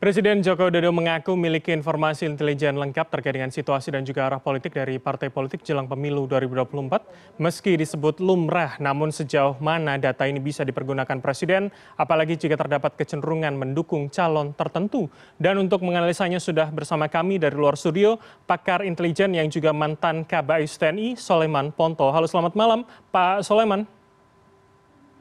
Presiden Joko Widodo mengaku memiliki informasi intelijen lengkap terkait dengan situasi dan juga arah politik dari partai politik jelang pemilu 2024. Meski disebut lumrah, namun sejauh mana data ini bisa dipergunakan Presiden, apalagi jika terdapat kecenderungan mendukung calon tertentu. Dan untuk menganalisanya sudah bersama kami dari luar studio, pakar intelijen yang juga mantan Kabais TNI, Soleman Ponto. Halo selamat malam, Pak Soleman.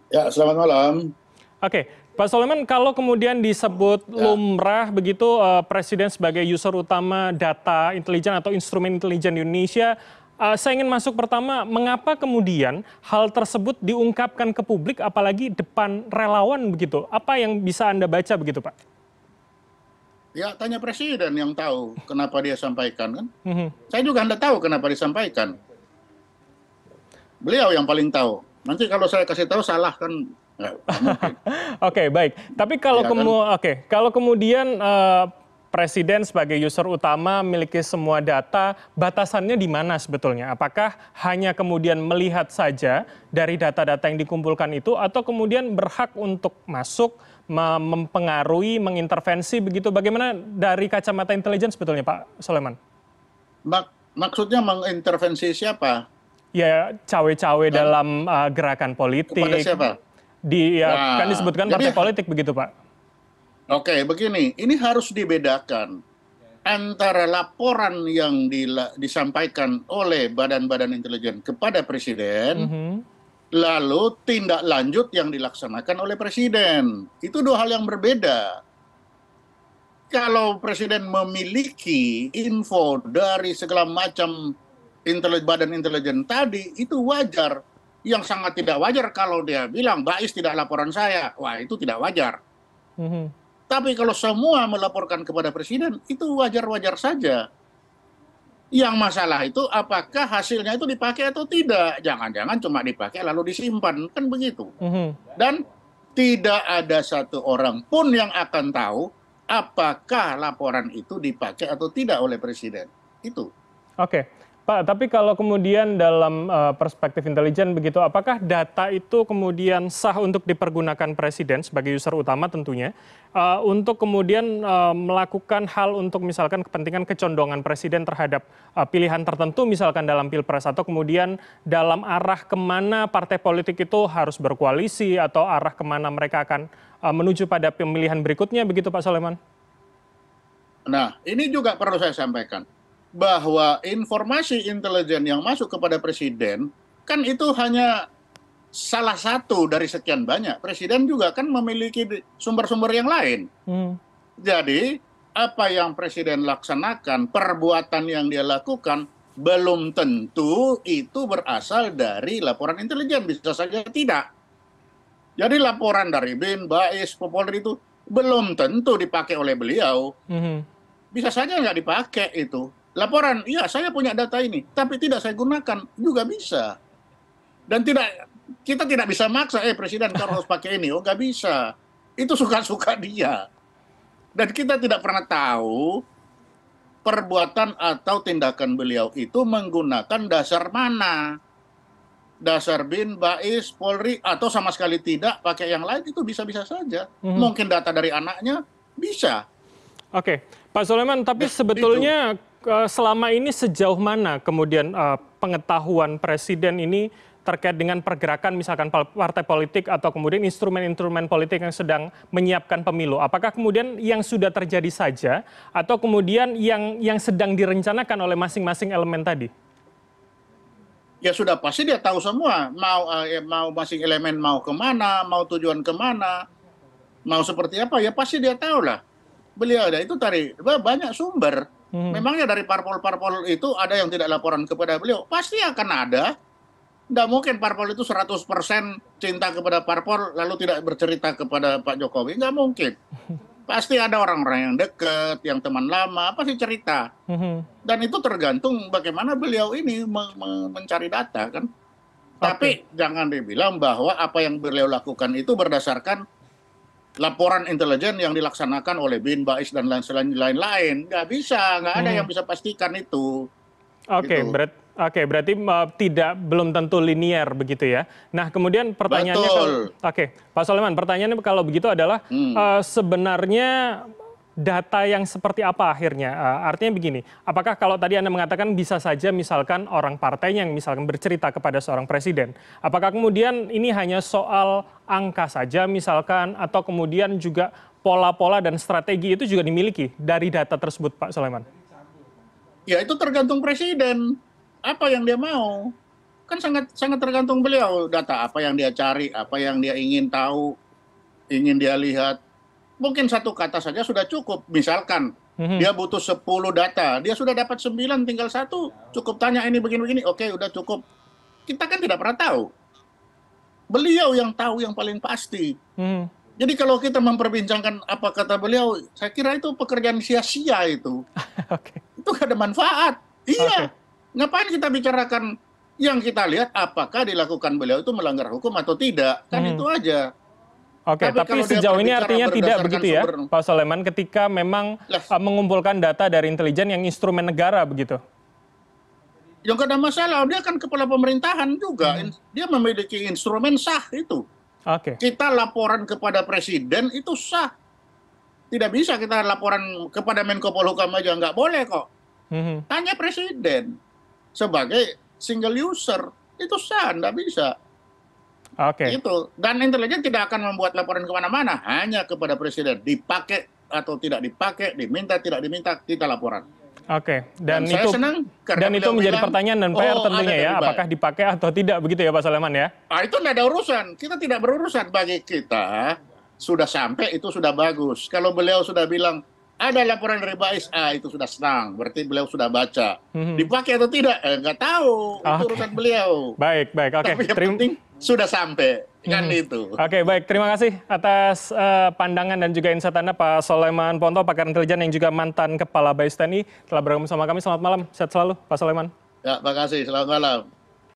Ya, selamat malam. Oke, Pak Soleman, kalau kemudian disebut ya. lumrah begitu uh, Presiden sebagai user utama data intelijen atau instrumen intelijen Indonesia, uh, saya ingin masuk pertama, mengapa kemudian hal tersebut diungkapkan ke publik, apalagi depan relawan begitu? Apa yang bisa anda baca begitu, Pak? Ya, tanya Presiden yang tahu kenapa dia sampaikan kan. Mm -hmm. Saya juga anda tahu kenapa disampaikan. Beliau yang paling tahu. Nanti kalau saya kasih tahu salah kan Oke, baik. Tapi kalau ya, kemu kan? oke, kalau kemudian uh, presiden sebagai user utama memiliki semua data, batasannya di mana sebetulnya? Apakah hanya kemudian melihat saja dari data-data yang dikumpulkan itu atau kemudian berhak untuk masuk mempengaruhi, mengintervensi begitu? Bagaimana dari kacamata intelijen sebetulnya Pak Soleman? Mak maksudnya mengintervensi siapa? Ya, cawe-cawe dalam uh, gerakan politik. Kepada siapa? Di ya, nah, kan disebutkan partai politik begitu Pak. Oke, begini, ini harus dibedakan antara laporan yang disampaikan oleh badan-badan intelijen kepada presiden, mm -hmm. lalu tindak lanjut yang dilaksanakan oleh presiden. Itu dua hal yang berbeda. Kalau presiden memiliki info dari segala macam intelijen, badan intelijen tadi, itu wajar yang sangat tidak wajar kalau dia bilang Bais tidak laporan saya. Wah, itu tidak wajar. Mm-hmm. Tapi kalau semua melaporkan kepada presiden, itu wajar-wajar saja. Yang masalah itu apakah hasilnya itu dipakai atau tidak. Jangan-jangan cuma dipakai lalu disimpan. Kan begitu. Mm-hmm. Dan tidak ada satu orang pun yang akan tahu apakah laporan itu dipakai atau tidak oleh presiden. Itu. Oke. Okay. Pak, tapi kalau kemudian dalam uh, perspektif intelijen begitu, apakah data itu kemudian sah untuk dipergunakan presiden sebagai user utama tentunya uh, untuk kemudian uh, melakukan hal untuk misalkan kepentingan kecondongan presiden terhadap pilihan tertentu misalkan dalam pilpres atau kemudian dalam arah ke mana partai politik itu harus berkoalisi atau arah ke mana mereka akan menuju pada pemilihan berikutnya begitu Pak Soleman? Nah, ini juga perlu saya sampaikan bahwa informasi intelijen yang masuk kepada presiden kan itu hanya salah satu dari sekian banyak. Presiden juga kan memiliki sumber-sumber yang lain. Hmm. Jadi apa yang presiden laksanakan, perbuatan yang dia lakukan belum tentu itu berasal dari laporan intelijen, bisa saja tidak. Jadi laporan dari BIN, BAIS, Popolri itu belum tentu dipakai oleh beliau. Hmm. Bisa saja nggak dipakai itu laporan, iya saya punya data ini, tapi tidak saya gunakan juga bisa. Dan tidak kita tidak bisa maksa, eh presiden kalau harus pakai ini, oh nggak bisa. Itu suka-suka dia. Dan kita tidak pernah tahu perbuatan atau tindakan beliau itu menggunakan dasar mana. Dasar BIN, BAIS, Polri, atau sama sekali tidak pakai yang lain itu bisa-bisa saja. Mm -hmm. Mungkin data dari anaknya bisa. Oke, Pak Soleman, tapi sebetulnya selama ini sejauh mana kemudian uh, pengetahuan presiden ini terkait dengan pergerakan misalkan partai politik atau kemudian instrumen-instrumen politik yang sedang menyiapkan pemilu. Apakah kemudian yang sudah terjadi saja atau kemudian yang yang sedang direncanakan oleh masing-masing elemen tadi? Ya sudah pasti dia tahu semua mau uh, mau masing elemen mau ke mana, mau tujuan ke mana, mau seperti apa ya pasti dia tahu lah. Beliau ada itu dari banyak sumber. Memangnya dari parpol-parpol itu ada yang tidak laporan kepada beliau? Pasti akan ada. Tidak mungkin parpol itu 100% cinta kepada parpol lalu tidak bercerita kepada Pak Jokowi. Nggak mungkin. Pasti ada orang-orang yang dekat, yang teman lama, pasti cerita. Hmm. Dan itu tergantung bagaimana beliau ini mencari data kan. Okay. Tapi jangan dibilang bahwa apa yang beliau lakukan itu berdasarkan laporan intelijen yang dilaksanakan oleh bin, Bais dan lain-lain. Nggak bisa, nggak ada hmm. yang bisa pastikan itu. Oke, okay, gitu. berat, Oke, berarti uh, tidak belum tentu linier begitu ya. Nah, kemudian pertanyaannya, oke, okay, Pak Soleman, pertanyaannya kalau begitu adalah hmm. uh, sebenarnya data yang seperti apa akhirnya? Uh, artinya begini, apakah kalau tadi Anda mengatakan bisa saja misalkan orang partainya yang misalkan bercerita kepada seorang presiden, apakah kemudian ini hanya soal angka saja misalkan atau kemudian juga pola-pola dan strategi itu juga dimiliki dari data tersebut Pak Soleman? Ya itu tergantung presiden apa yang dia mau kan sangat sangat tergantung beliau data apa yang dia cari apa yang dia ingin tahu ingin dia lihat mungkin satu kata saja sudah cukup. Misalkan mm-hmm. dia butuh 10 data. Dia sudah dapat 9 tinggal satu. Cukup tanya ini begini-begini. Oke udah cukup. Kita kan tidak pernah tahu. Beliau yang tahu yang paling pasti. Mm. jadi kalau kita memperbincangkan apa kata beliau saya kira itu pekerjaan sia-sia itu. Okay. itu gak ada manfaat. Iya. Okay. ngapain kita bicarakan? Yang kita lihat apakah dilakukan beliau itu melanggar hukum atau tidak? Kan hmm. itu aja Oke, tapi, tapi sejauh ini artinya tidak begitu ya, sumber... Pak Soleman, ketika memang. Uh, mengumpulkan data dari intelijen yang instrumen negara begitu? Ya nggak ada masalah, dia kan kepala pemerintahan juga, hmm. dia memiliki instrumen sah itu. Oke. Kita laporan kepada presiden itu sah. Tidak bisa kita laporan kepada Menko Polhukam aja nggak boleh kok. Hmm. Tanya presiden sebagai single user itu sah, nggak bisa. Oke. Okay. Itu dan intelijen tidak akan membuat laporan ke mana-mana, hanya kepada presiden dipakai atau tidak dipakai, diminta tidak diminta kita laporan. Oke, okay. dan, dan itu senang dan itu menjadi bilang, pertanyaan dan PR oh, tentunya ya, apakah dipakai atau tidak begitu ya Pak Saleman ya? Ah itu tidak ada urusan, kita tidak berurusan bagi kita sudah sampai itu sudah bagus. Kalau beliau sudah bilang ada laporan dari Bais, ah itu sudah senang, berarti beliau sudah baca. Hmm. Dipakai atau tidak? Eh, nggak tahu, okay. itu urusan beliau. Baik, baik, oke. Okay. Tapi yang Terima... penting sudah sampai, kan hmm. itu. Oke, okay, baik. Terima kasih atas uh, pandangan dan juga insight Anda, Pak Soleman Ponto, pakar intelijen yang juga mantan Kepala Bais TNI, telah bergabung sama kami. Selamat malam, sehat selalu, Pak Soleman. Ya, terima kasih. Selamat malam.